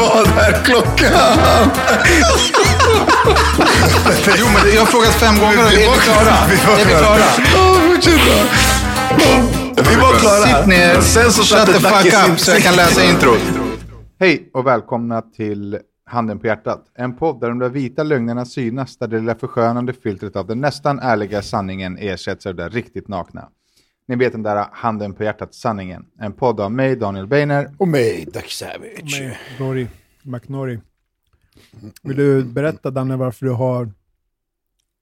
Vad är klockan? Jo, men jag har frågat fem gånger är vi klara? Är vi klara? Ja, fortsätt. Vi var klara. Sitt ner, Sen så shut the fuck up så jag kan läsa introt. Hej och välkomna till Handen på hjärtat. En podd där de där vita lögnerna synas, där det lilla förskönande filtret av den nästan ärliga sanningen ersätts av det där riktigt nakna. Ni vet den där Handen på hjärtat-sanningen. En podd av mig, Daniel Beiner. Och mig, Duck Savage. med Rory McNorry. Vill du berätta Danne varför du har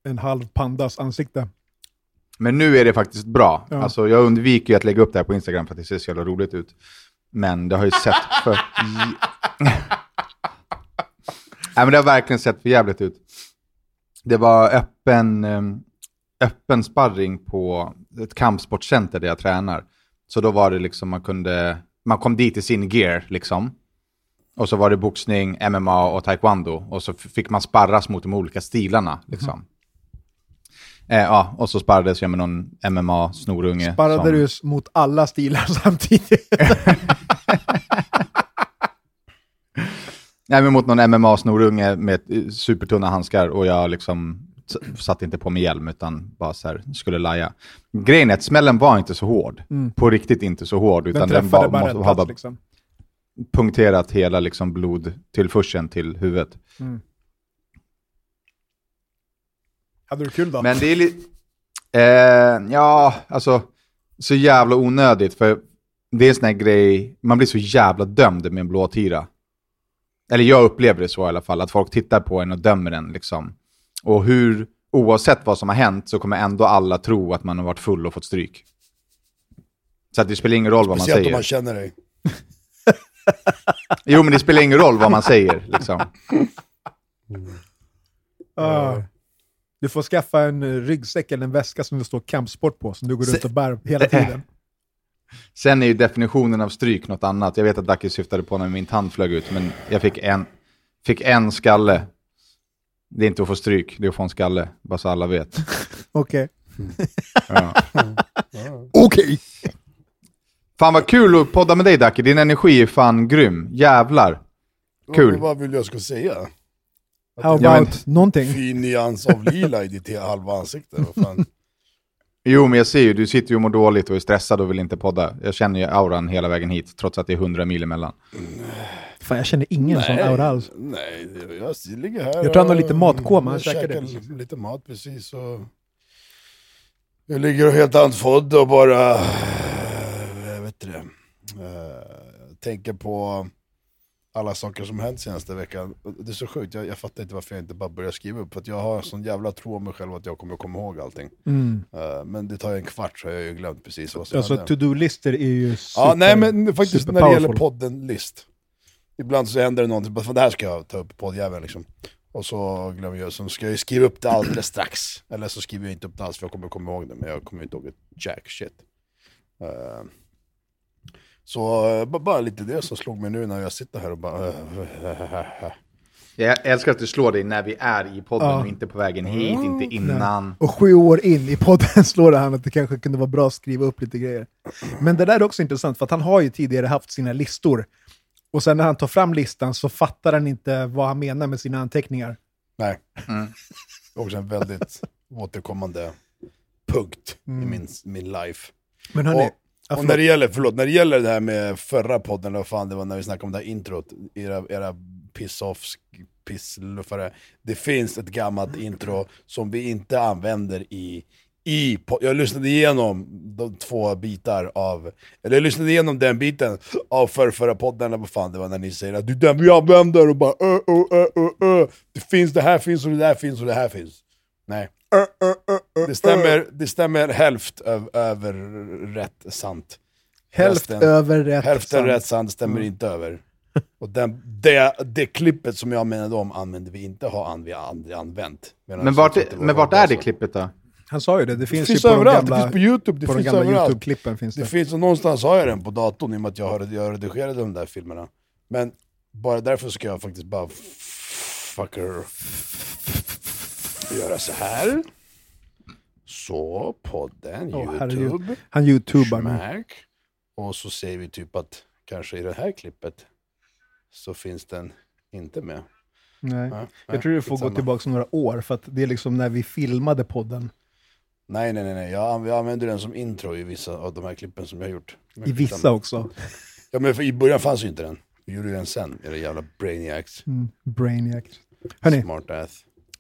en halv pandas ansikte? Men nu är det faktiskt bra. Ja. Alltså, jag undviker ju att lägga upp det här på Instagram för att det ser så jävla roligt ut. Men det har ju sett för... Nej, men det har verkligen sett för jävligt ut. Det var öppen, eh, öppen sparring på ett kampsportcenter där jag tränar. Så då var det liksom, man kunde, man kom dit i sin gear liksom. Och så var det boxning, MMA och taekwondo. Och så fick man sparras mot de olika stilarna liksom. Eh, ja, och så sparrades jag med någon MMA-snorunge. Sparrade som- du mot alla stilar samtidigt? Nej, men mot någon MMA-snorunge med eh, supertunna handskar och jag liksom s- satte inte på mig hjälm utan bara så här skulle laja. Grejen är att smällen var inte så hård. På riktigt inte så hård. Den Utan den, träffade var, bara måste plats liksom. punkterat hela liksom blodtillförseln till huvudet. Hade du kul då? Men det är lite... Eh, ja, alltså så jävla onödigt. För det är en sån här grej, man blir så jävla dömd med en blåtira. Eller jag upplever det så i alla fall, att folk tittar på en och dömer en liksom. Och hur, oavsett vad som har hänt så kommer ändå alla tro att man har varit full och fått stryk. Så att det spelar ingen roll vad man Speciellt om säger. man känner dig. Jo, men det spelar ingen roll vad man säger liksom. Ah. Du får skaffa en ryggsäck eller en väska som det står kampsport på, som du går runt och bär hela tiden. Sen är ju definitionen av stryk något annat. Jag vet att Dacke syftade på när min tand flög ut, men jag fick en, fick en skalle. Det är inte att få stryk, det är att få en skalle, bara så alla vet. Okej. Ja. Okej. Fan vad kul att podda med dig Dacke, din energi är fan grym. Jävlar. Kul. Vad, vill jag ska säga? How about någonting? Fin nyans av lila i ditt halva ansikte. Vad fan? Jo, men jag ser ju, du sitter ju och mår dåligt och är stressad och vill inte podda. Jag känner ju auran hela vägen hit, trots att det är 100 mil emellan. Fan, jag känner ingen sån aura alls. Nej, jag ligger här Jag tror han har lite matkoma, han jag käkar Lite mat precis och... Jag ligger helt andfådd och bara... Jag vet inte det. eh, tänker på alla saker som hänt senaste veckan. Det är så sjukt, jag, jag fattar inte varför jag inte bara börjar skriva upp. För att jag har en sån jävla tro om mig själv att jag kommer komma ihåg allting. Mm. Eh, men det tar ju en kvart så har jag ju glömt precis vad som Alltså hände. to-do-listor är ju super, Ja, nej men faktiskt när det gäller podden-list. Ibland så händer det någonting, bara, fan, det här ska jag ta upp i poddjäveln liksom. Och så glömmer jag, så ska jag skriva upp det alldeles strax. Eller så skriver jag inte upp det alls för jag kommer komma ihåg det, men jag kommer inte ihåg ett jack shit. Eh, så ba- bara lite det som slog mig nu när jag sitter här och bara... eh, Jag älskar att du slår dig när vi är i podden Ja. och inte på vägen hit, inte innan. Och sju år in i podden slår det han att det kanske kunde vara bra att skriva upp lite grejer. Men det där är också intressant, för att han har ju tidigare haft sina listor. Och sen när han tar fram listan så fattar han inte vad han menar med sina anteckningar. Nej. Mm. Också en väldigt återkommande punkt i min, min life. Men hörni, Och, ja, och när det gäller, förlåt, när det gäller det här med förra podden, eller vad fan det var när vi snackade om det här introt, era, era piss-offs, pissluffare. Det finns ett gammalt intro som vi inte använder i, i Jag lyssnade igenom de två bitar av, eller jag lyssnade igenom den biten av förra, förra podden, eller vad fan det var när ni säger att du den vi använder och bara ö, ö, ö, ö, ö. Det finns, det här finns och det där finns och det här finns. Nej. Det stämmer, det stämmer hälft öv, över rätt sant. hälft resten- över rätt. Hälften sant. rätt sant stämmer inte över. Och den, det, det klippet som jag menade om använde vi inte, har an- vi aldrig använt. Men vart, men vart är det klippet då? Han sa ju det, det Det finns, finns ju på de överallt, gamla, det finns på youtube, det på de finns gamla. YouTube-klippen. Finns det. Det finns, och någonstans har jag den på datorn i och med att jag, har, jag redigerade de där filmerna. Men bara därför ska jag faktiskt bara fucker göra så här. Så, podden, youtube, herregud. Han youtubar. smack. Och så säger vi typ att kanske i det här klippet så finns den inte med. Nej. Ja, Jag tror du får gå tillbaka några år, för att det är liksom när vi filmade podden. Nej, nej, nej, nej. Jag, an- jag använder den som intro i vissa av de här klippen som jag har gjort. I vissa också. Ja, men för i början fanns ju inte den. Vi gjorde den sen, era jävla brainiacs. Mm, Brainiac. Hörni,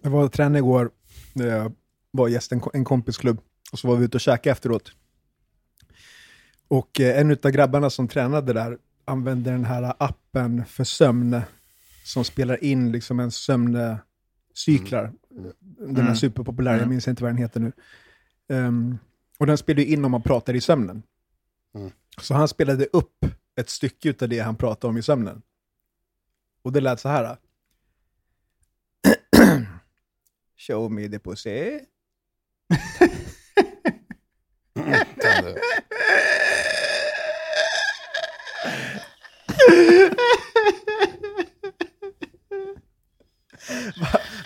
jag var och tränade igår, jag var gäst i en, ko- en kompisklubb. Och så var vi ute och käkade efteråt. Och eh, en av grabbarna som tränade där använde den här appen för sömn. Som spelar in liksom en sömncyklar. Den är Mm. superpopulär, jag Mm. minns inte vad den heter nu. Ehm, och den spelar ju in om man pratar i sömnen. Mm. Så han spelade upp ett stycke utav det han pratade om i sömnen. Och det lät så här. Show me the pussy.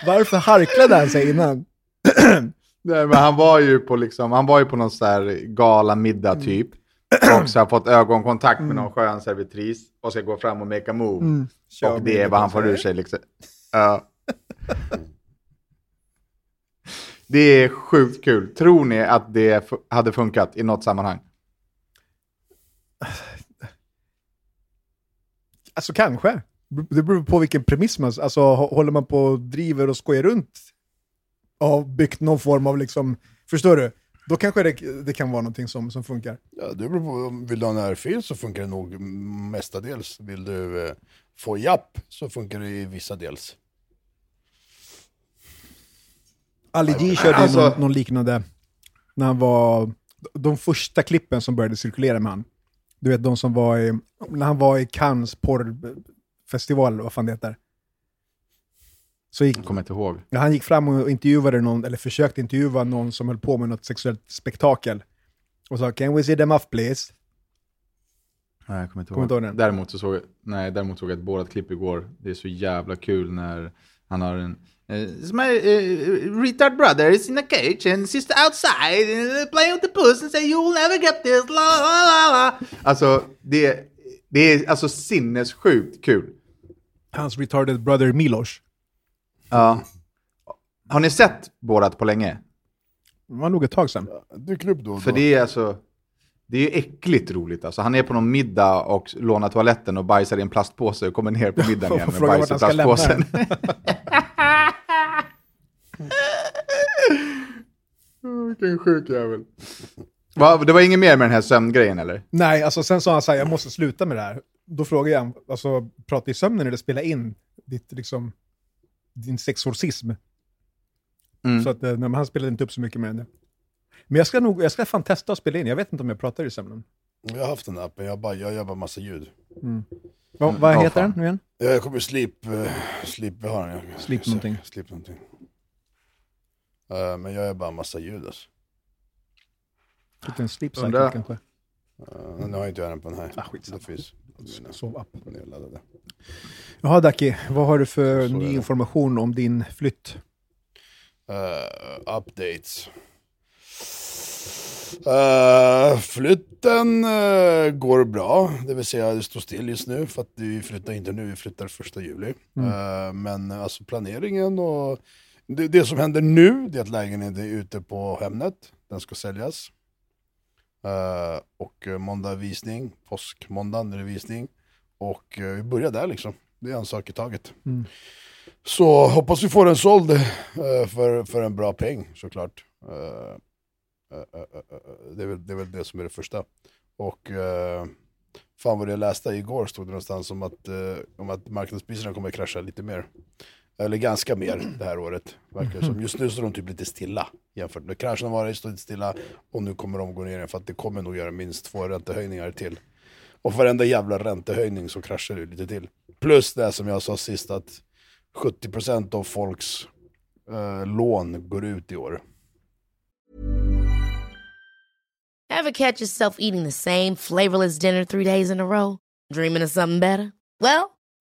Varför harklade han sig innan? Nej, men han var ju på liksom, han var ju på någon sån här gala middag typ. Och så har fått ögonkontakt med någon skön servitris och ska gå fram och make a move. Mm. Och det är vad han får pussy. ur sig liksom. Ja. Det är sjukt kul. Tror ni att det hade funkat i något sammanhang? Alltså kanske. Det beror på vilken premiss man... Alltså hå- håller man på och driver och skojar runt har byggt någon form av liksom... Förstår du? Då kanske det, det kan vara någonting som, som funkar. Ja, det beror på, om vill du ha en örfil så funkar det nog mestadels. Vill du eh, få japp så funkar det i vissa dels. Ali G körde Alltså- någon, någon liknande när han var... De första klippen som började cirkulera med han. Du vet de som var i... När han var i Cannes porrfestival, vad fan det heter. Så gick, Jag kommer inte ihåg. Ja, han gick fram och intervjuade någon, eller försökte intervjua någon som höll på med något sexuellt spektakel. Och sa “Can we see them off please?” Nej, jag kommer inte Kommer ihåg. inte ihåg den. Däremot, så såg jag, nej, däremot såg jag ett bådat klipp igår. Det är så jävla kul när han har en... Uh, my uh, retard brother is in a cage and sister outside uh, playing with the puss and say you'll never get this, la la la la. Alltså, det, det är alltså sinnessjukt kul. Hans retarded brother Milos. Ja. Har ni sett bådat på länge? Det var nog ett tag sedan. Dyker upp då och då. För det är alltså... Det är äckligt roligt alltså. Han är på någon middag och lånar toaletten och bajsar i en plastpåse och kommer ner på middagen igen med bajs i plastpåsen. Vilken sjuk jävel. Va, det var inget mer med den här sömngrejen eller? Nej, alltså sen sa han så här, jag måste sluta med det här. Då frågade jag, alltså prata i sömnen eller spela in ditt, liksom, din sexorcism. Mm. Så att, eh, nej, han spelade inte upp så mycket mer än det. Men jag ska nog, jag ska fan testa att spela in, jag vet inte om jag pratar i sömnen. Jag har haft den appen, jag, bara, jag gör bara massa ljud. Va, vad Ja, heter fan. den nu igen? Jag kommer sleep, uh, sleep, vad har den? Jag- Sleep någonting. Sleep någonting. Eh, men jag gör bara massa ljud alltså. Lite en sleep cycle kanske. Uh, nu har jag inte jag den på den här. Ah, skitsamma. det finns. Sov upp. Nedladdade. Jaha Daki, vad har du för ny information om din flytt? Eh, updates. Eh, flytten eh, går bra, det vill säga det står still just nu för att vi flyttar inte nu, vi flyttar första juli. Eh, men eh, alltså planeringen och det, det som händer nu det är att lägenheten är ute på Hemnet, den ska säljas. Eh, och eh, måndag visning, påskmåndagen är det visning. Och eh, vi börjar där liksom, det är en sak i taget. Mm. Så hoppas vi får den såld för, för en bra peng såklart. Det, är väl, det är väl det som är det första. Och fan vad det jag läste igår stod det någonstans om att, om att marknadspriserna kommer att krascha lite mer. Eller ganska mer det här året. Verkar det som. Just nu står de typ lite stilla jämfört med kraschen har varit, stått stilla och nu kommer de gå ner igen för att det kommer nog göra minst två räntehöjningar till. Och för varenda jävla räntehöjning så kraschar det lite till. Plus det som jag sa sist att 70% av folks eh, lån går ut i år. Ever catch yourself eating the same flavorless dinner three days in a row? Dreaming of something better? Well,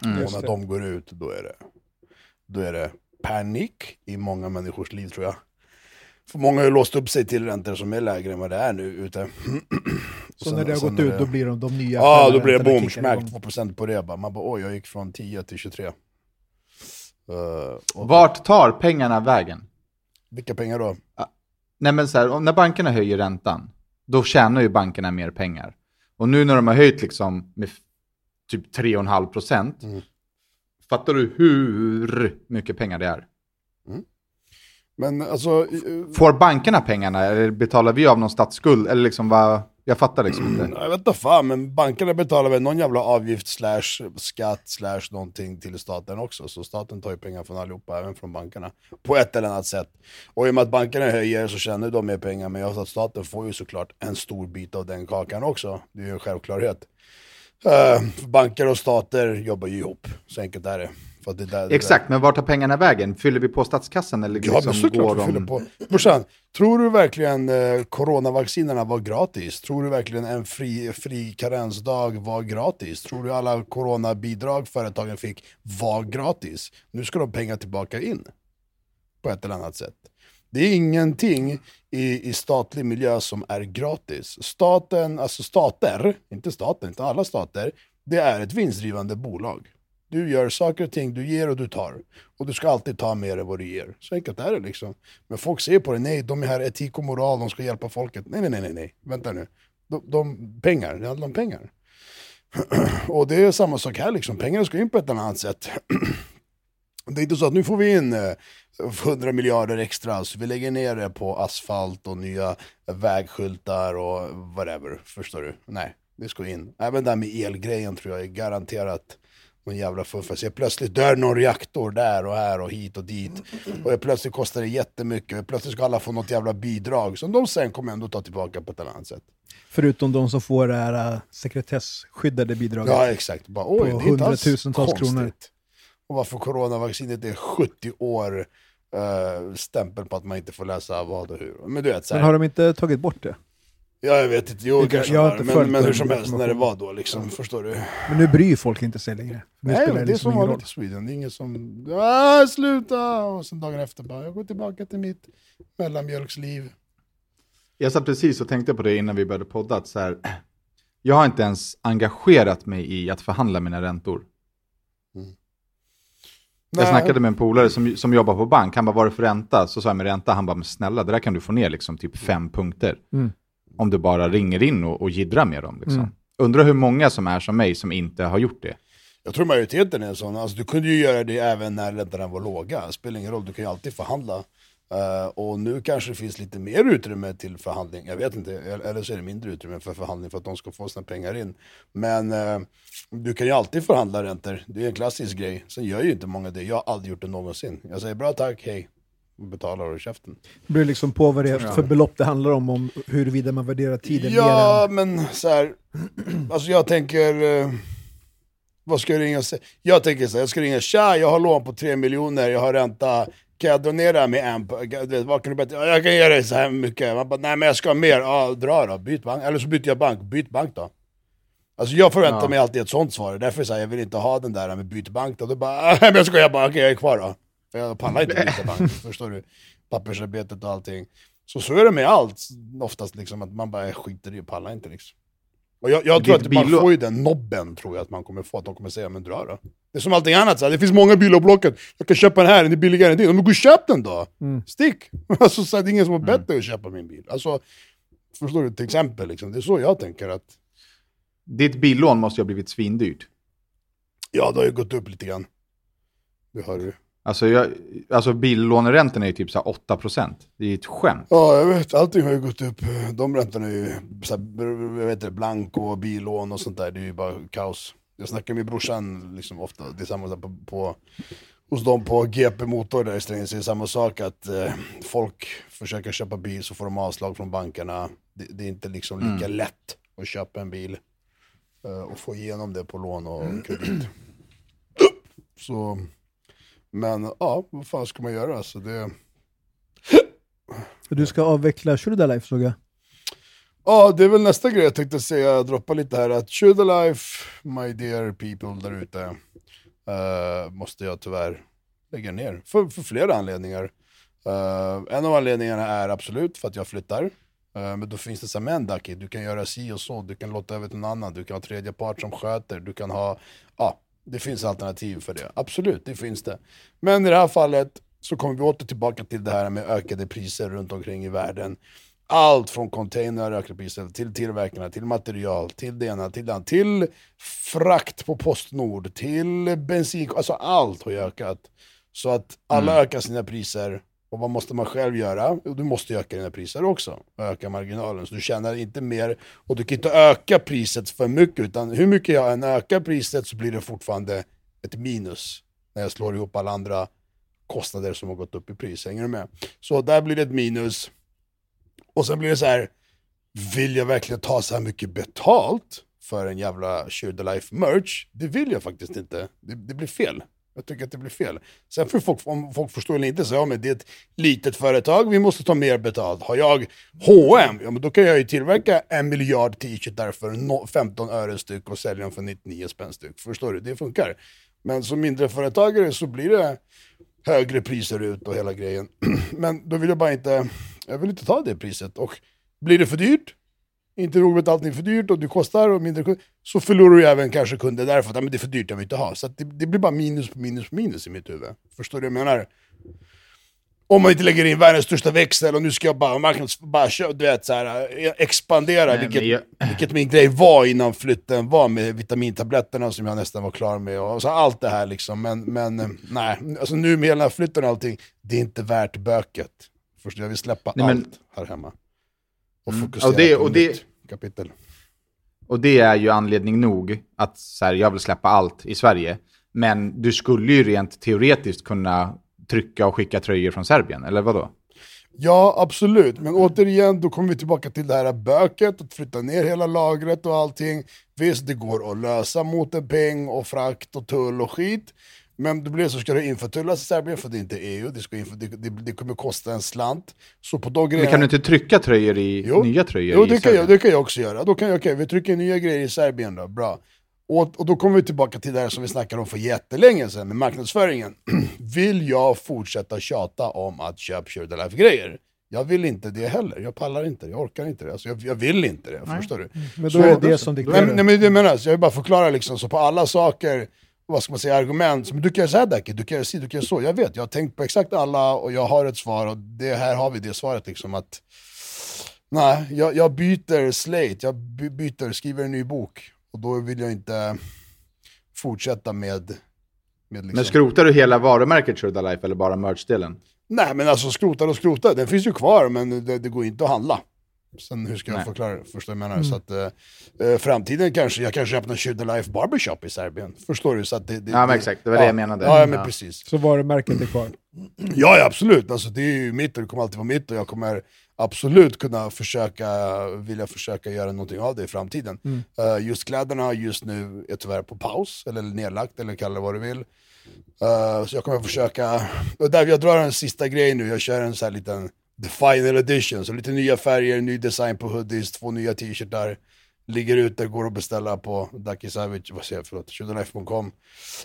och när de går ut, då är, det, då är det panik i många människors liv tror jag. För många har ju låst upp sig till räntor som är lägre än vad det är nu ute. Så när det har gått ut, då blir de de nya... Ja, då blir det boom, smack, igång. 2% på det. bara. Man bara oj, jag gick från 10 till 23. Uh, och Vart tar pengarna vägen? Vilka pengar då? Nej men så här, när bankerna höjer räntan, då tjänar ju bankerna mer pengar. Och nu när de har höjt liksom med typ 3,5 procent, Mm. fattar du hur mycket pengar det är? Men alltså, eh, Får bankerna pengarna eller betalar vi av någon statsskuld? Eller liksom vad, jag fattar liksom inte. jag vet inte fan, men bankerna betalar väl någon jävla avgift slash skatt slash någonting till staten också. Så staten tar ju pengar från allihopa, även från bankerna. På ett eller annat sätt. Och i och med att bankerna höjer så tjänar de mer pengar, men jag att staten får ju såklart en stor bit av den kakan också. Det är ju en självklarhet. Uh, banker och stater jobbar ju ihop, så enkelt är det. Det där, det Exakt, men vart tar pengarna vägen? Fyller vi på statskassan eller Ja, liksom men såklart går vi fyller de... på. Brorsan, tror du verkligen eh, coronavaccinerna var gratis? Tror du verkligen en fri, fri karensdag var gratis? Tror du alla coronabidrag företagen fick var gratis? Nu ska de pengar tillbaka in på ett eller annat sätt. Det är ingenting i, i statlig miljö som är gratis. Staten, alltså stater, inte staten, inte alla stater, det är ett vinstdrivande bolag. Du gör saker och ting, du ger och du tar. Och du ska alltid ta mer än vad du ger. Så enkelt är det liksom. Men folk ser på det, nej, de är här etik och moral, de ska hjälpa folket. Nej, nej, nej, nej, nej. vänta nu. De, de, pengar, det handlar om pengar. och det är samma sak här liksom, pengarna ska in på ett annat sätt. Det är inte så att nu får vi in eh, 100 miljarder extra, så vi lägger ner det på asfalt och nya vägskyltar och whatever. Förstår du? Nej, det ska in. Även där med elgrejen tror jag är garanterat någon jävla fuffens. Jag plötsligt dör någon reaktor där och här och hit och dit. Och jag plötsligt kostar det jättemycket. Och plötsligt ska alla få något jävla bidrag som de sen kommer ändå ta tillbaka på ett eller annat sätt. Förutom de som får det här äh, sekretesskyddade bidraget. Ja, exakt. Bara, oj, På det hundratusentals kronor. Och varför coronavaccinet är 70 år uh, stämpel på att man inte får läsa vad och hur. Men du vet, så Men här, har de inte tagit bort det? ja, jag vet inte, jo Jag- kanske jag har men, men hur som helst när det var då liksom, förstår du? Men nu bryr folk inte sig längre. Nu Nej, men det är liksom som vanligt i Sweden, det är ingen som, ah, sluta! Och sen dagen efter bara, jag går tillbaka till mitt mellanmjölksliv. Jag satt precis och tänkte på det innan vi började podda, så här, jag har inte ens engagerat mig i att förhandla mina räntor. Jag Nej. snackade med en polare som, som jobbar på bank, han bara, vad är det för ränta? Så sa jag med ränta, han bara, men snälla, det där kan du få ner liksom typ fem punkter. Mm. Om du bara ringer in och, och jiddrar med dem. Liksom. Mm. Undrar hur många som är som mig som inte har gjort det. Jag tror majoriteten är sån, alltså, du kunde ju göra det även när räntorna var låga, spelar ingen roll, du kan ju alltid förhandla. Eh, och nu kanske det finns lite mer utrymme till förhandling, jag vet inte, eller så är det mindre utrymme för förhandling för att de ska få sina pengar in. Men eh, du kan ju alltid förhandla räntor, det är en klassisk grej. Sen gör ju inte många det, jag har aldrig gjort det någonsin. Jag säger bra tack, hej, och betalar och käften. Det beror liksom på vad det är för belopp det handlar om, om huruvida man värderar tiden Ja, mer än... men så här, alltså jag tänker, eh, vad ska jag ringa och säga? Jag tänker så här, jag ska ringa, tja, jag har lån på 3 miljoner, jag har ränta, kan jag här med en, vad kan du bättre? Ja, jag kan ge dig så här mycket. Man bara, nej men jag ska ha mer, ja dra då, byt bank, eller så byter jag bank, byt bank då. Alltså jag förväntar Ja. mig alltid ett sånt svar, därför säger jag vill inte ha den där med byt bank då. Då bara, "Ah, men jag skojar bara, okej jag är kvar då. För jag pallar inte byta bank, förstår du? Pappersarbetet och allting. Så så är det med allt, oftast liksom att man bara skiter i och pallar inte liksom. Och jag, jag tror att man får ju den nobben, tror jag att man kommer få, att de kommer säga men dra då. Det är som allting annat, så här, det finns många bilar på Blocket, jag kan köpa den här, den är billigare än din. Men gå och köp den då! Mm. Stick! Alltså, så här, det är ingen som har bett dig att köpa min bil. Alltså, förstår du? Till exempel, liksom. det är så jag tänker att, Ditt billån måste ju ha blivit svindyrt. ja det har ju gått upp lite grann. Det har du. Alltså, jag, alltså billåneräntan är ju typ så här 8%. Det är ju ett skämt. Ja, jag vet. Allting har ju gått upp. De räntorna är ju, så här, jag vet inte, blanko, billån och sånt där. Det är ju bara kaos. Jag snackar med brorsan liksom ofta, det är samma där på, på hos dem på GP Motor där i Strängnäs, det är samma sak att eh, folk försöker köpa bil så får de avslag från bankerna. Det, det är inte liksom lika lätt att köpa en bil eh, och få igenom det på lån och kredit. Så, men ja, vad fan ska man göra? Så det... Du ska avveckla Sugar Life såg jag. Ja, det är väl nästa grej jag tänkte säga, droppa lite här, att Should Life, my dear people där ute, eh, måste jag tyvärr lägga ner. För, för flera anledningar. Eh, en av anledningarna är absolut för att jag flyttar. Eh, men då finns det så här, men Ducky, du kan göra si och så, du kan låta över till någon annan, du kan ha tredje part som sköter, du kan ha, ja, det finns alternativ för det. Absolut, det finns det. Men i det här fallet så kommer vi åter tillbaka till det här med ökade priser runt omkring i världen. Allt från container, ökade priser, till tillverkarna, till material, till det ena, till det andra, till frakt på Postnord, till bensin, alltså allt har ju ökat. Så att alla ökar sina priser, och vad måste man själv göra? Jo, Du måste öka dina priser också, och öka marginalen. Så du tjänar inte mer, och du kan inte öka priset för mycket, utan hur mycket jag än ökar priset så blir det fortfarande ett minus när jag slår ihop alla andra kostnader som har gått upp i pris. Hänger du med? Så där blir det ett minus. Och sen blir det så här, vill jag verkligen ta så här mycket betalt för en jävla Share the Life merch? Det vill jag faktiskt inte. Det, det blir fel. Jag tycker att det blir fel. Sen får folk, om folk förstår eller inte, så ja men det är ett litet företag, vi måste ta mer betalt. Har jag H&M, ja men då kan jag ju tillverka en miljard t-shirtar för 15 öre styck och sälja dem för 99 spänn styck. Förstår du? Det funkar. Men som mindre företagare så blir det högre priser ut och hela grejen. Men då vill jag bara inte, jag vill inte ta det priset. Och blir det för dyrt, inte att allting är för dyrt och det kostar och mindre kund, så förlorar du även kanske kunder därför att "Ja, men det är för dyrt, jag vill inte ha. Så det, det blir bara minus på minus på minus i mitt huvud. Förstår du vad jag menar? Om man inte lägger in världens största växel och nu ska jag bara marknads... Bara, du vet, så här, eh, expandera, Nej, vilket, men jag- vilket min grej var innan flytten var med vitamintabletterna som jag nästan var klar med och så allt det här liksom. Men, men eh, nej, alltså nu med hela flytten och allting, det är inte värt böket. Först jag vill släppa Nej, men- allt här hemma. Och Mm. fokusera Och det- på och det- nytt kapitel. Och det är ju anledning nog att så här, jag vill släppa allt i Sverige. Men du skulle ju rent teoretiskt kunna trycka och skicka tröjor från Serbien, eller vadå? Ja, absolut. Men återigen, då kommer vi tillbaka till det här böket, att flytta ner hela lagret och allting. Visst, det går att lösa mot en peng och frakt och tull och skit. Men det blir så ska det införtullas i Serbien, för det är inte EU, det, ska inför, det, det, det kommer kosta en slant. Så på de grejerna... Men kan du inte trycka tröjor i, Jo. nya tröjor Jo, i det kan, Serbien? jag, det kan jag också göra. Då kan jag, okej, vi trycker nya grejer i Serbien då, bra. Och, och då kommer vi tillbaka till det här som vi snackade om för jättelänge sedan med marknadsföringen. vill jag fortsätta tjata om att köp Share the Life-grejer? Jag vill inte det heller, jag pallar inte det, jag orkar inte det. Alltså, jag, jag vill inte det, förstår du? Men Så- då är det det som Nej, dikterar. men- nej men det menar jag, så jag vill bara förklara liksom, så på alla saker, vad ska man säga, argument, som du kan göra såhär Dacke, du kan göra si, du kan göra så, jag vet, jag har tänkt på exakt alla och jag har ett svar och det här har vi det svaret liksom att Nej, jag, jag byter slate, jag by, byter, skriver en ny bok och då vill jag inte fortsätta med, med liksom. Men skrotar du hela varumärket Shurda Life eller bara merch-delen? Nej men alltså skrota och skrota, den finns ju kvar men det, det går inte att handla. Sen hur ska jag Nej. förklara det? Förstår jag menar? Så att, eh, eh, framtiden kanske, jag kanske öppnar Shoot the Life Barbershop i Serbien. Förstår du? Så att det, det, Ja, men exakt. Det var det jag menade. Ja, ja men Ja. precis. Så varumärket är kvar. Ja, ja absolut, alltså, det är ju mitt och det kommer alltid vara mitt och jag kommer absolut kunna försöka, vilja försöka göra någonting av det i framtiden. Eh, just kläderna just nu är tyvärr på paus, eller nedlagt, eller kalla det vad du vill. Eh, så jag kommer försöka, och där jag drar en sista grej nu, jag kör en sån här liten The Final Edition, så lite nya färger, ny design på hoodies, två nya t-shirtar. ligger ute, går att beställa på Ducky Savage, vad säger jag, förlåt, tjugonf.com.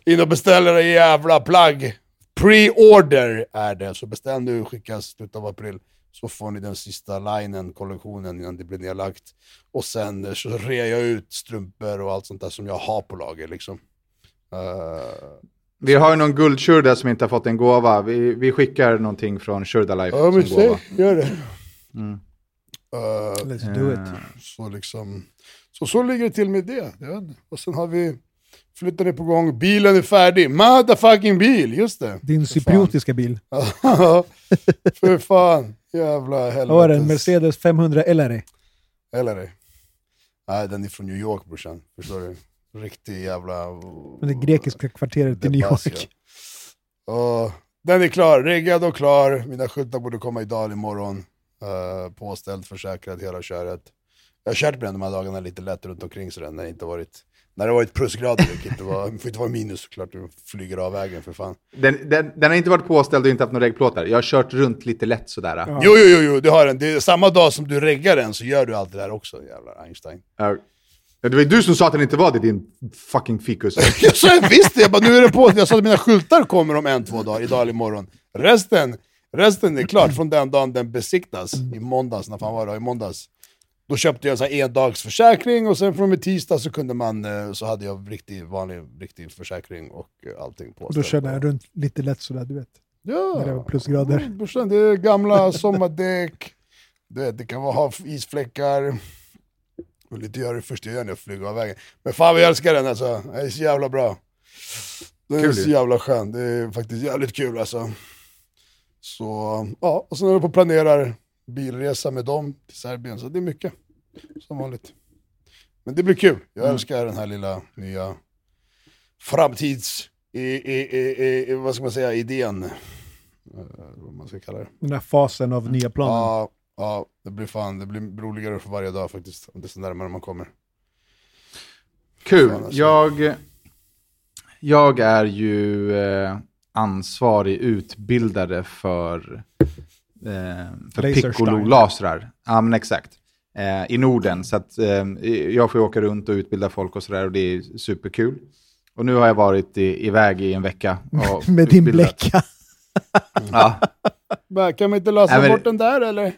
In och beställ era jävla plagg! Pre-order är det, så beställ nu, skickas slutet av april. Så får ni den sista linen, kollektionen, innan det blir nedlagt. Och sen så rear jag ut strumpor och allt sånt där som jag har på lager liksom. Uh... Vi har ju någon guldtjur där som inte har fått en gåva. Vi, vi skickar någonting från Shurda Life ja men som gåva. säg, gör det. Mm. Eh, Let's do it. Eh, Så liksom, så, så ligger det till med det. Inte. Och sen har vi, flyttar det på gång, bilen är färdig. Motherfucking bil, just det. Din cypriotiska bil. För fan, jävla helvetes. Vad var det? En Mercedes 500 LR? Eller det. Nej, den är från New York brorsan. Förstår du? Riktig jävla... Men det grekiska kvarteret i New. York. Och den är klar, riggad och klar. Mina skyltar borde komma idag imorgon. Uh, påställd, försäkrad, hela köret. Jag har kört med den de här dagarna lite lätt runt omkring sådär, när det inte varit... När det varit plusgrader, det inte det får inte vara minus såklart, du flyger av vägen för fan. Den, den, den har inte varit påställd och inte haft några reggplåtar. Jag har kört runt lite lätt sådär. Ja. Jo, jo, jo, jo, det har den. Det är samma dag som du reggar den så gör du allt det där också, jävla Einstein. Ja. Det var ju du som sa att den inte var det, din fucking fikus. Jag sa visst det, jag bara nu är det på. Jag sa att mina skyltar kommer om en, två dagar, idag eller imorgon. Resten, resten är klart från den dagen den besiktas, i måndags, när fan var det? I måndags. Då köpte jag en här endagsförsäkring och sen från och med tisdag så kunde man, eh, så hade jag riktig, vanlig, riktig försäkring och eh, allting på. Och då körde jag runt lite lätt sådär, du vet. Ja, när det var plusgrader. Ja, det är gamla sommardäck, du vet, det kan vara isfläckar. Och lite gör det första jag gör när jag flyger av vägen. Men fan vad jag älskar den alltså, den är så jävla bra. Den är Kul så jävla skön, det är faktiskt jävligt kul alltså. Så, ja, och sen är jag på och planerar bilresa med dem till Serbien, så det är mycket. Som vanligt. Men det blir kul, jag Mm. älskar den här lilla nya framtids... I, i, i, i, vad ska man säga, idén. Eh, vad man ska kalla det. Den här fasen av nya planen. Ja, ja, det blir fan, det blir roligare för varje dag faktiskt. Desto närmare man kommer. Kul. Fan, alltså. Jag, jag är ju eh, ansvarig utbildare för, eh, för piccolo-lasrar. Ja, men exakt. Eh, I Norden. Så att, eh, jag får ju åka runt och utbilda folk och sådär och det är superkul. Och nu har jag varit i, iväg i en vecka. Och Med din bläcka. Ja. Men, kan man inte lösa Nej, men- bort den där eller?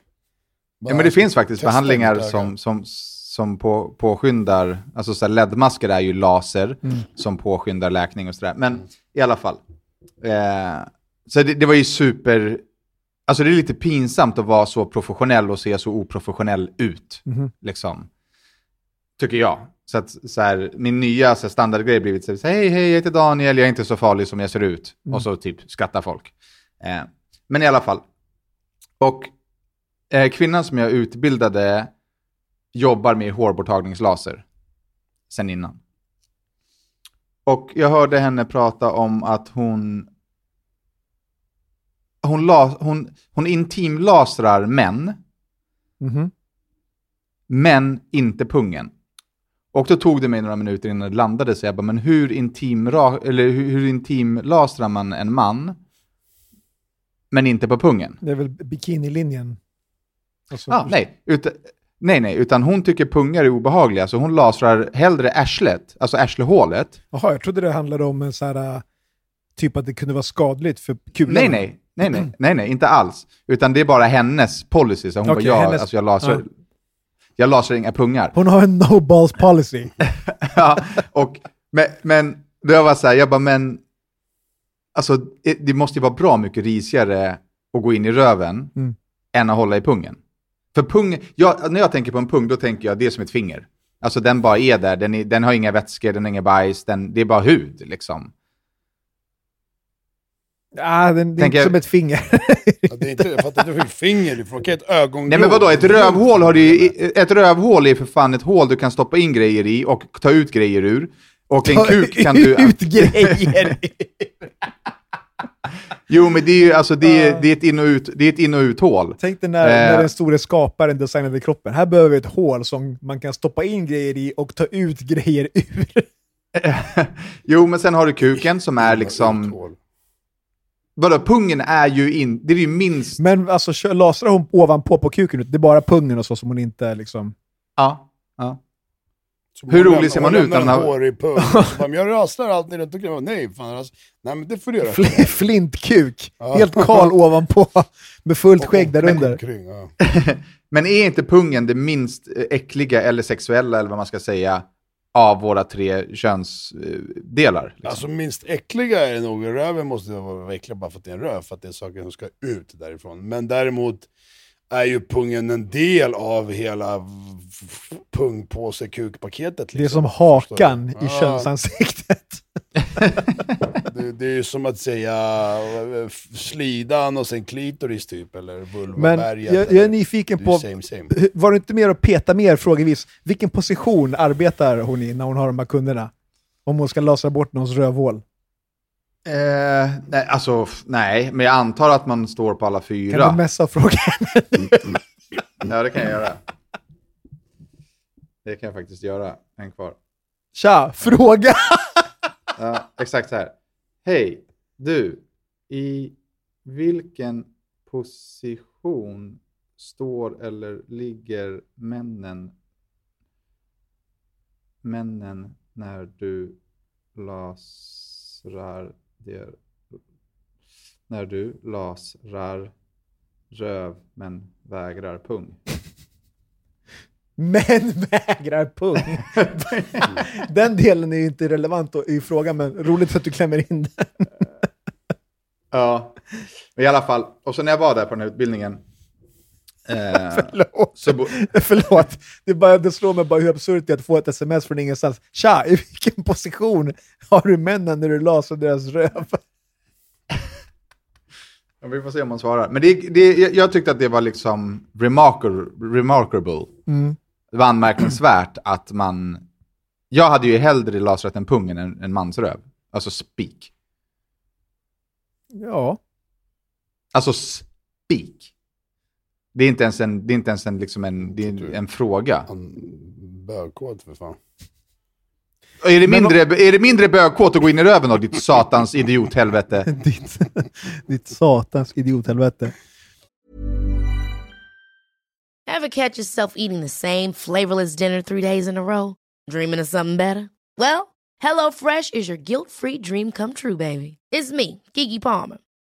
Ja, men det finns faktiskt behandlingar som, som, som på, påskyndar, alltså så LED-masker är ju laser som påskyndar läkning och sådär. Men i alla fall. Eh, så det, det var ju super, alltså det är lite pinsamt att vara så professionell och se så oprofessionell ut. Mhm. Liksom. Tycker jag. Så att så här, min nya så här, standardgrej blivit så här, hej, hej, jag heter Daniel, jag är inte så farlig som jag ser ut. Och så typ skrattar folk. Eh, men i alla fall. Och eh, kvinnan som jag utbildade jobbar med hårborttagningslaser sen innan. Och jag hörde henne prata om att hon hon, la, hon, hon intimlasrar män, Mhm. men inte pungen. Och då tog det mig några minuter innan det landade, så jag bara, men hur, intim, eller hur, hur intimlasrar man en man, men inte på pungen? Det är väl bikinilinjen. Alltså, Ah, nej, utan, nej, nej, utan hon tycker pungar är obehagliga, så hon lasrar hellre arslet, alltså arslehålet. Jaha, jag trodde det handlade om en så här, äh, typ att det kunde vara skadligt för kulan. Nej, nej, nej, nej, nej, nej, inte alls. Utan det är bara hennes policy. Så hon Okej, bara, jag, hennes- alltså jag lasrar, ja. jag lasrar inga pungar. Hon har en no balls policy. ja, och, men, men jag var så här, jag bara, men, alltså det, det måste ju vara bra mycket risigare att gå in i röven Mm. än att hålla i pungen. För pung, jag, när jag tänker på en pung, då tänker jag det är som ett finger. Alltså den bara är där, den, är, den har inga vätskor, den har inga bajs, den, det är bara hud liksom. ah, den, det är Tänker inte jag- som ett finger. Ja, det är inte, jag fattar inte hur finger ifrån, okej ett ögongrå. Nej men vadå, ett rövhål har du ett rövhål är för fan ett hål du kan stoppa in grejer i och ta ut grejer ur. Och en kuk kan du... Ut grejer! Jo men det är ju alltså, det är, det är ett in och ut, det är ett in och uthål. Tänk dig när, Eh. när den store skaparen designade kroppen. Här behöver vi ett hål som man kan stoppa in grejer i och ta ut grejer ur. Jo men sen har du kuken som är liksom, vadå pungen är ju in, det är ju minst, Men alltså, lasrar hon ovanpå på kuken? Det är bara pungen och så som hon inte liksom... ja, ja. Så Hur rolig ser man ut när lämnar en hårig pung. Men jag rasslar alltid runt omkring. Nej, fan, alltså, nej men det får du göra. Fl- Flintkuk, Ja. helt kal ovanpå, med fullt skägg där under. Omkring, ja. Men är inte pungen det minst eh, äckliga eller sexuella, eller vad man ska säga, av våra tre könsdelar? Liksom? Alltså minst äckliga är det nog, röven måste vara äcklig bara för att det är en röv, för att det är saker som ska ut därifrån. Men däremot är ju pungen en del av hela pungpåse kukpaketet. Det är liksom. som hakan i Ja, könsansiktet. det, det är ju som att säga eh, slidan och sen klitoris typ, eller Men vulvaberget. jag, jag är nyfiken på, same, same. Var det inte mer att peta mer frågevis? Vilken position arbetar hon i när hon har de här kunderna? Om hon ska lasra bort någons rövhål. Eh, nej, alltså, nej, men jag antar att man står på alla Kan fyra. du messa och fråga henne? Ja, det kan jag göra. Det kan jag faktiskt göra. En kvar. Tja, fråga! Ja, exakt så här. Hej, du. I vilken position står eller ligger männen, männen när du lasrar det, när du lasrar röv men vägrar pung? Men vägrar pung. den delen är ju inte relevant i frågan, men roligt att du klämmer in den. Ja, i alla fall. Och så när jag var där på den här utbildningen. Eh, Förlåt. så Förlåt, det, bara, det slår mig bara hur absurt det är att få ett sms från ingenstans. Tja, i vilken position har du männen när du lasrar deras röv? Ja, vi får se om man svarar. Men det, det, jag, tyckte att det var liksom remarkable. remarkable. Mm. Det var anmärkningsvärt att man... Jag hade ju hellre lasrat en pung än en, en mansröv. Alltså spik. Ja, Alltså spik. Det är inte ens en, det är inte ens en, liksom en, det är en fråga. Han bögkåt för fan. Är det, mindre, är det mindre bögkåt att gå in i röven då, ditt satans idiothelvete? ditt, ditt satans idiothelvete. Ever catch yourself eating the same flavorless dinner three days in a row? Dreaming of something better? Well, HelloFresh is your guilt-free dream come true, baby. It's me, Kiki Palmer.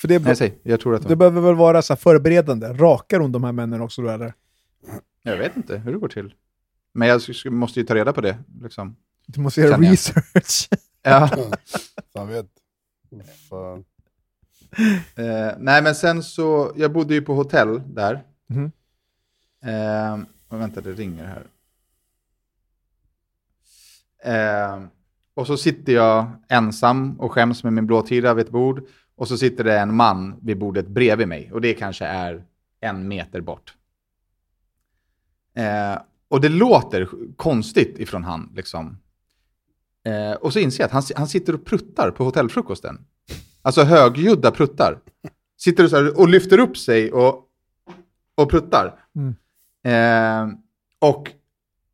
För det, Nej, säg. Jag tror att det de, behöver väl vara så här förberedande? Rakar hon de här männen också då eller? Jag vet inte hur det går till. Men jag måste ju ta reda på det. Liksom. Du måste göra Känner jag. research. Ja. Fan vet. Fan. Eh, nej, men sen så, jag bodde ju på hotell där. Mhm. Eh, och vänta, det ringer här. Eh, och så sitter jag ensam och skäms med min blåtira vid ett bord. Och så sitter det en man vid bordet bredvid mig. Och det kanske är en meter bort. Eh, och det låter konstigt ifrån han. Liksom. Eh, och så inser jag att han, han sitter och pruttar på hotellfrukosten. Alltså högljudda pruttar. Sitter och, här och lyfter upp sig och, och pruttar. Mm. Eh, och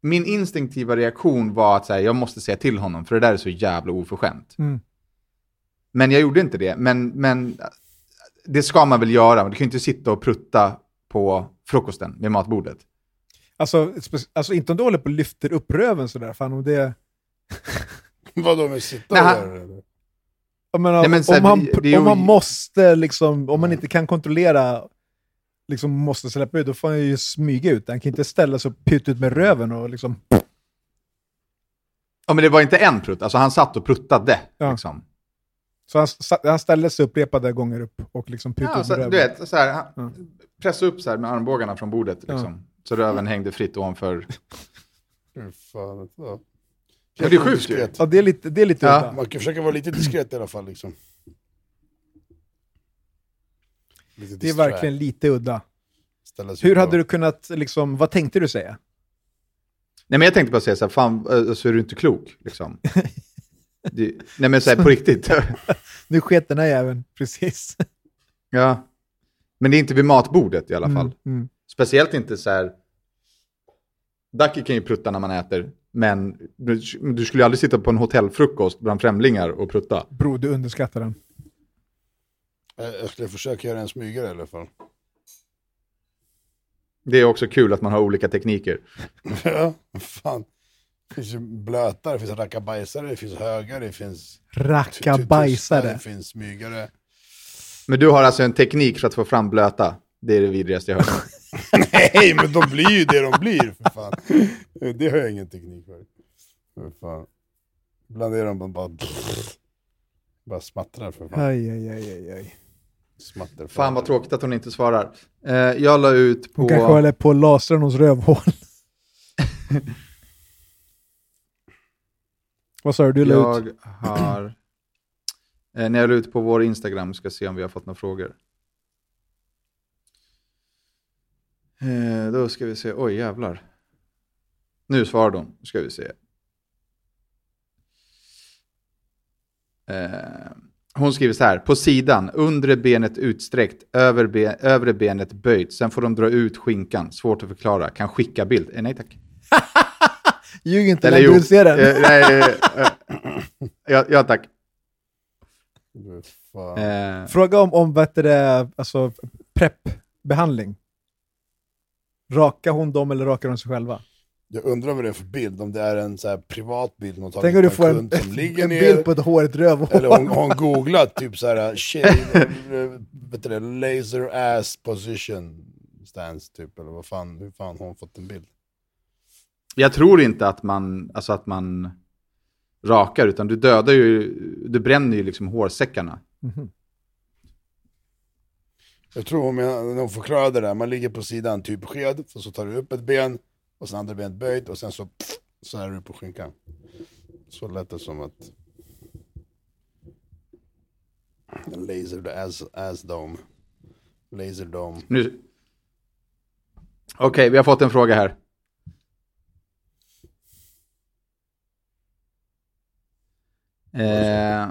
min instinktiva reaktion var att så här, jag måste säga till honom, för det där är så jävla oförskämt. Mm. Men jag gjorde inte det. Men, men det ska man väl göra. Du kan ju inte sitta och prutta på frukosten vid matbordet. Alltså, alltså inte om du håller på och lyfter upp röven sådär, fan om det... Vadå med sitta eller? Jag menar, Nej, men så här, om man, ju- om man måste, liksom, om man inte kan kontrollera, liksom måste släppa ut, då får han ju smyga ut. Han kan inte ställa sig och putta ut med röven och liksom... Ja, men det var inte en prutt. Alltså han satt och pruttade. Ja. Liksom. Så han, han ställde sig upprepade gånger upp och liksom putade Ja, så, röven. du vet, så här, han- Ja. pressa upp så här med armbågarna från bordet. Liksom, Så röven hängde fritt ovanför. Fy fan, ja. Ja, det är sjukt ju. Diskret. Ja, det är lite, det är lite Ja. Man kan försöka vara lite diskret i alla fall. Liksom. Lite Det är verkligen lite udda. Hur hade du kunnat, liksom, vad tänkte du säga? Nej, men jag tänkte bara säga så här, fan, så är du inte klok. Liksom. Det, nej, men så här, på riktigt. Nu sket den här jäveln, precis. ja. Men det är inte vid matbordet i alla fall. Mm, mm. Speciellt inte så här... Ducky kan ju prutta när man äter, men du, du skulle ju aldrig sitta på en hotellfrukost bland främlingar och prutta. Bro, du underskattar den. Jag skulle försöka göra en smygare i alla fall. Det är också kul att man har olika tekniker. Ja, fan. Det finns ju blötare, det finns rackabajsare, det finns högare, det finns... Racka tystare, Det finns smygare. Men du har alltså en teknik för att få fram blöta. Det är det vidrigaste jag hört. Nej, men de blir ju det de blir för fan. Det har jag ingen teknik för. för fan. Ibland är de bara... Bara smattrar för fan. Aj, aj, aj, aj, aj. Smatter Fan vad tråkigt att hon inte svarar. Eh, jag la ut på... Hon kanske håller på lasra någons rövhål. Vad sa du? Du la ut? Jag har... Eh, när jag la ut på vår Instagram ska se om vi har fått några frågor. Eh, då ska vi se. Oj jävlar. Nu svarar de. ska vi se. Eh, hon skriver så här. På sidan, undre benet utsträckt, över be, övre benet böjt. Sen får de dra ut skinkan. Svårt att förklara. Kan skicka bild. Eh, nej tack. Ljug inte, Eller när jo. du ser den. Eh, nej, eh, eh, ja, ja tack. Eh, Fråga om, om vad heter det, alltså preppbehandling. Rakar hon dem eller rakar de sig själva? Jag undrar vad det är för bild, om det är en så här privat bild hon Tänk tagit om du på får en som ligger en ner. bild på ett hårigt rövhål. Eller hon har hon googlat typ så här shave, eh, vet du det, laser ass position stance typ, eller vad fan, hur fan har hon fått en bild? Jag tror inte att man, alltså att man rakar, utan du dödar ju, du bränner ju liksom hårsäckarna. Mhm. Jag tror menar, när hon förklarade det där, man ligger på sidan typ sked, och så tar du upp ett ben, och sen andra benet böjt, och sen så, så är du på skinkan. Så lät det som att... Laser ass, ass dome. Laser dome. Okej, vi har fått en fråga här. Eh,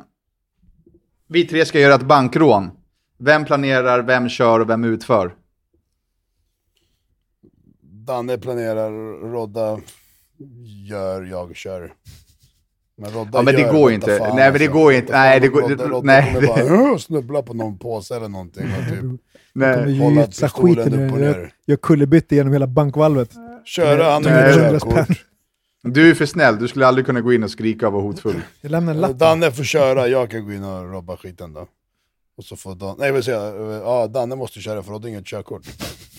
vi tre ska göra ett bankrån. Vem planerar, vem kör och vem utför? Danne planerar, Rodda gör, jag kör. Men Rodda Ja, men det gör, går inte. Nej, men det går inte. Nej, det går- Rodda, Rodda nej, kommer bara snubbla på någon påse eller någonting. Och typ, Nej. hålla pistolen upp och ner. Jag, jag kullerbytte genom hela bankvalvet. köra, han har hundra körkort. Du är för snäll, du skulle aldrig kunna gå in och skrika och vara hotfull. Jag lämnar en lapp. Danne får köra, jag kan gå in och robba skiten då. Och så får Dan... Nej, vad säger jag? Ja, Danne måste köra för Rodda har inget körkort.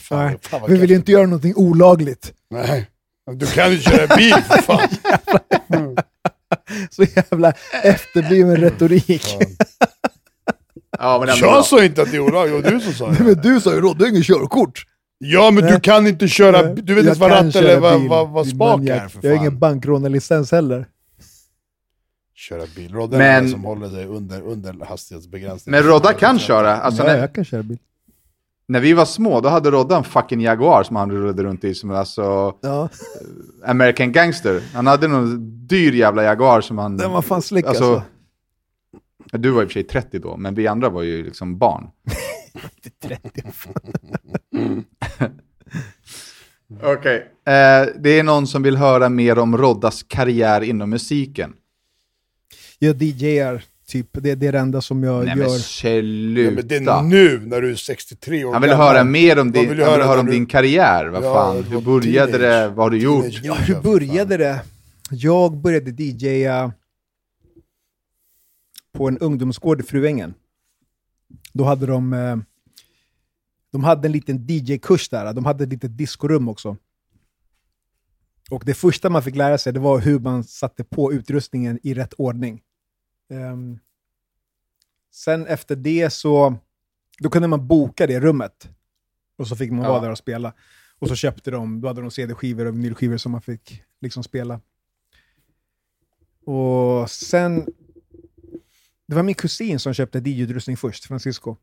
Fan, Nej, fan vi vill ju inte göra någonting olagligt. Nej. Du kan ju köra bil för fan. Så jävla efterbliven retorik. Ja, men Jag bra. sa inte att det är olagligt, det var du som sa det. Men du sa ju Rodde har inget körkort. Ja men du kan inte köra, du vet Jag inte vad ratt eller vad, vad, vad spak är för Jag har fan. ingen bankrånarlicens heller. Köra bil, Rodda är Men- den som håller sig under, under hastighetsbegränsningen. Men Rodda kan köra. Alltså, ja, när, jag kan köra bil. när vi var små, då hade Rodda en fucking Jaguar som han rullade runt i som alltså Ja, American Gangster. Han hade någon dyr jävla Jaguar som han... den var fan slick Alltså- alltså. Du var i och för sig 30 då, men vi andra var ju liksom barn. 30. Okej. Eh, det är någon som vill höra mer om Roddas karriär inom musiken. Jag DJar, typ. Det, det är det enda som jag Nej gör. men sluta. men det är nu när du är 63 år han vill gammal. höra mer om, din, vill du han vill höra om du- din karriär. Vad Ja, fan, hur började teenage- det? Vad har du gjort? teenage Ja, hur började det? Jag började DJa på en ungdomsgård i Fruängen. Då hade de, eh, de hade en liten DJ-kurs där. De hade ett litet diskorum också. Och det första man fick lära sig det var hur man satte på utrustningen i rätt ordning. Ehm, sen efter det så, då kunde man boka det rummet. Och så fick man Ja. vara där och spela. Och så köpte de, då hade de CD-skivor och vinylskivor som man fick liksom spela. Och sen, det var min kusin som köpte DJ-utrustning först, Francisco.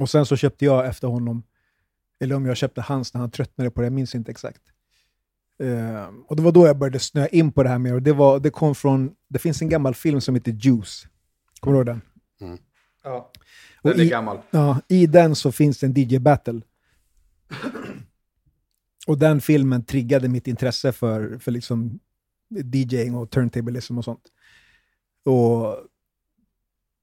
Och sen så köpte jag efter honom, eller om jag köpte hans när han tröttnade på det, jag minns inte exakt. Eh, och det var då jag började snöa in på det här mer. Och det, var, det kom från, det finns en gammal film som heter Juice. Kommer du ihåg den? Ja. Och Den är i- gammal. Ja, i den så finns det en DJ-battle. Och den filmen triggade mitt intresse för, för liksom DJing och turntablism och sånt. Och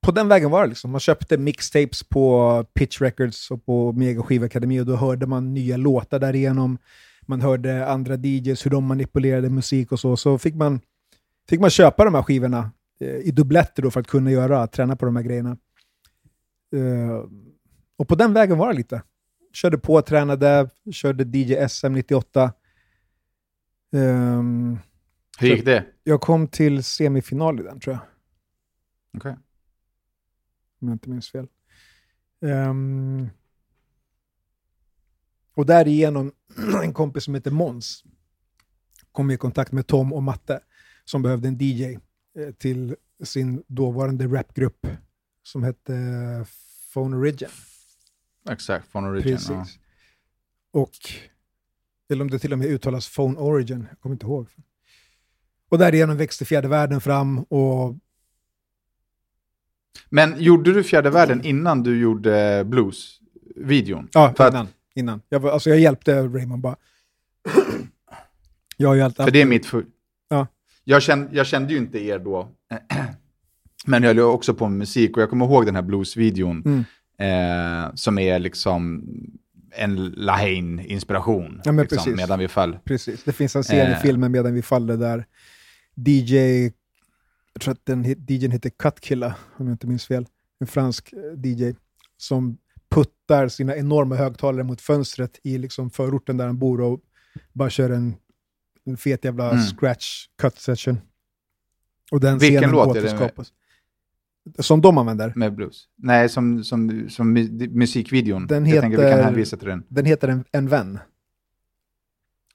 på den vägen var det. Liksom. Man köpte mixtapes på Pitch Records och på Mega Skivakademi och då hörde man nya låtar därigenom. Man hörde andra DJs, hur de manipulerade musik och så. Så fick man, fick man köpa de här skivorna eh, i dubbletter då för att kunna göra, träna på de här grejerna. Eh, och på den vägen var det lite. Körde på, tränade, körde DJ SM 98. Ehm, Hur gick det? jag kom till semifinal i den tror jag, Okej. Om jag inte minns fel. Ehm, och därigenom, en kompis som heter Måns kom i kontakt med Tom och Matte som behövde en DJ eh, till sin dåvarande rapgrupp som hette Phone Origin. Exakt, från Origin. Precis. Ja. Och, eller om det till och med uttalas Phone Origin, jag kommer inte ihåg. Och därigenom växte fjärde världen fram och Men gjorde du Fjärde Världen innan du gjorde Blues-videon? ja, För att- innan. innan. Jag, var, alltså jag hjälpte Raymond bara. jag har ju alltid För det är mitt... För... Ja. Jag, kände, jag kände ju inte er då. Men jag höll också på med musik och jag kommer ihåg den här Blues-videon. Mm. Eh, som är liksom en Lahane-inspiration. Ja, liksom, medan vi föll. Precis, det finns en scen i Eh. filmen medan vi faller där DJ, jag tror att den DJn heter Cutkilla, om jag inte minns fel, en fransk eh, DJ, som puttar sina enorma högtalare mot fönstret i liksom förorten där han bor och bara kör en, en fet jävla Mm. scratch cut session. Och den Vilken scenen låt återskapas. Som de använder. Med blues. Nej, som, som, som mu- musikvideon. Den jag tänker vi kan heter- hänvisa till den. Den heter En, en vän.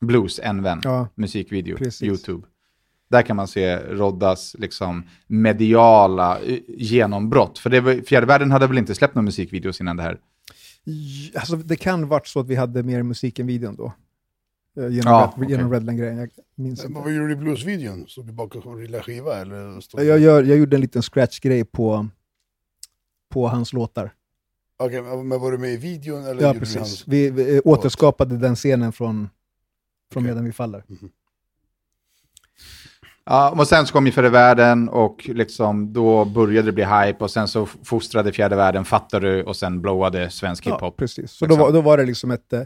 Blues, en vän. Ja, Musikvideo, Precis. YouTube. Där kan man se Roddas liksom, mediala eh, genombrott. För det var, Fjärde Världen hade väl inte släppt någon musikvideos innan det här? Alltså, det kan varit så att vi hade mer musik än videon då. Eh, Genom, Ja, Red, genom okej. Redline-grejen, jag minns inte. Vad gjorde du i bluesvideon? Stod du bakom och lilla skiva eller? Stod Jag, gör, jag gjorde en liten scratch-grej på, på hans låtar. Okej, men var du med i videon eller Ja, precis. hans- Vi, vi eh, återskapade den scenen från, från Okej. Medan vi faller. Ja, och sen så kom ju Fjärde Världen och liksom, då började det bli hype och sen så fostrade Fjärde Världen, fattar du, och sen blowade svensk Ja, hiphop. precis. Så Liksom. då, var, då var det liksom ett... eh,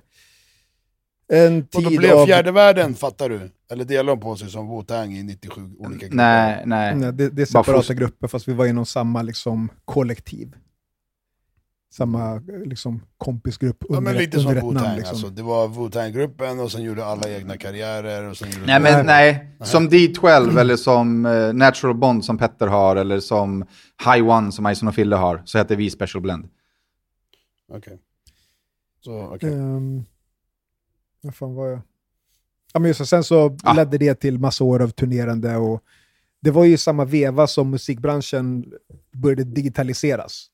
En Och då tid blev av... fjärde världen, fattar du? Eller delade de på sig som Wu-Tang i 97 olika grupper? Nej, nej. Nej, det, det är separata foster. grupper, fast vi var inom samma liksom, kollektiv. Samma liksom, kompisgrupp Ja, under, men ett, lite som ett namn. Wu-Tang Liksom. alltså. Det var Wu-Tang-gruppen och sen gjorde alla egna karriärer och sen gjorde Nej, men nej. Som D12 eller som eh, Natural Bond som Petter har eller som High One som Ison och Fille har så heter vi Special Blend. Okej. Så, okej. Um, vad fan var jag? Ja, men just sen så Ah. ledde det till massa år av turnerande och det var ju samma veva som musikbranschen började digitaliseras.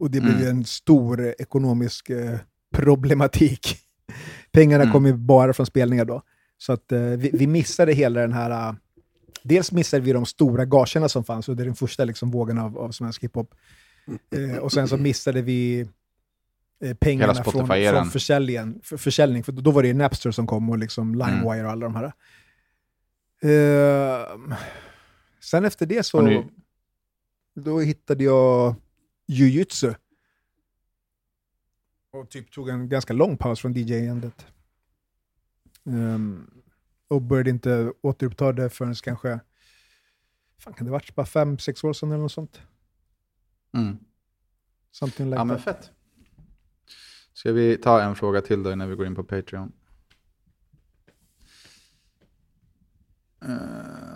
Och det blev Mm. en stor ekonomisk eh, problematik. Pengarna Mm. kom ju bara från spelningar då. Så att eh, vi, vi missade hela den här... eh, dels missade vi de stora gagerna som fanns under den första liksom, vågen av, av svensk hiphop. Eh, och sen så missade vi eh, pengarna från, från försäljningen, för, försäljning. För då var det ju Napster som kom och liksom LimeWire och alla de här. Eh, sen efter det så Och då hittade jag jujutsu. Och typ tog en ganska lång paus från DJ-andet. Um, och började inte återuppta det förrän kanske, fan kan det varit, bara fem, sex år sedan eller något sånt. Mm. Something like Ja, men that. fett. Ska vi ta en fråga till då innan vi går in på Patreon? Eh,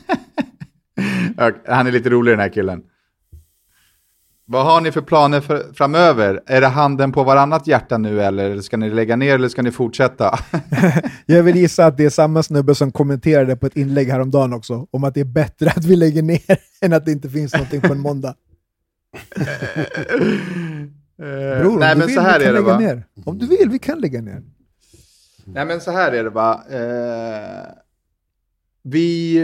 Han är lite rolig den här killen. Vad har ni för planer för, framöver? Är det handen på varannat hjärta nu eller ska ni lägga ner eller ska ni fortsätta? Jag vill gissa att det är samma snubbe som kommenterade på ett inlägg häromdagen också, om att det är bättre att vi lägger ner än att det inte finns någonting på en måndag. Bror, om Nej du men vill, så här vi kan är det lägga va? ner. Om du vill, vi kan lägga ner. Nej men så här är det va. Eh, vi,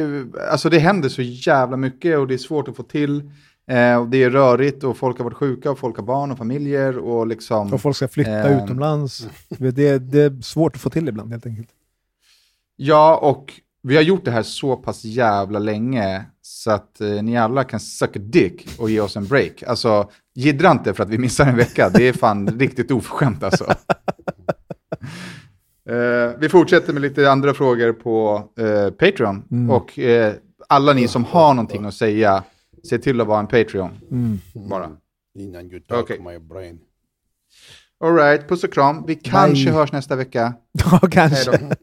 alltså det händer så jävla mycket och det är svårt att få till. Eh, och det är rörigt och folk har varit sjuka och folk har barn och familjer och liksom. Och folk ska flytta Ehm. utomlands. Det, det är svårt att få till ibland helt enkelt. Ja, och vi har gjort det här så pass jävla länge så att eh, ni alla kan suck a dick och ge oss en break. Alltså, jiddra inte för att vi missar en vecka. Det är fan riktigt oförskämt alltså. Eh, vi fortsätter med lite andra frågor på eh, Patreon. Och eh, alla ni som har någonting att säga, se till att vara en Patreon. Bara. Innan you talk Okej. my brain. All right, puss och kram. Vi kanske hörs nästa vecka. Ja, kanske.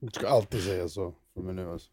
Du ska alltid säga så med nu alltså.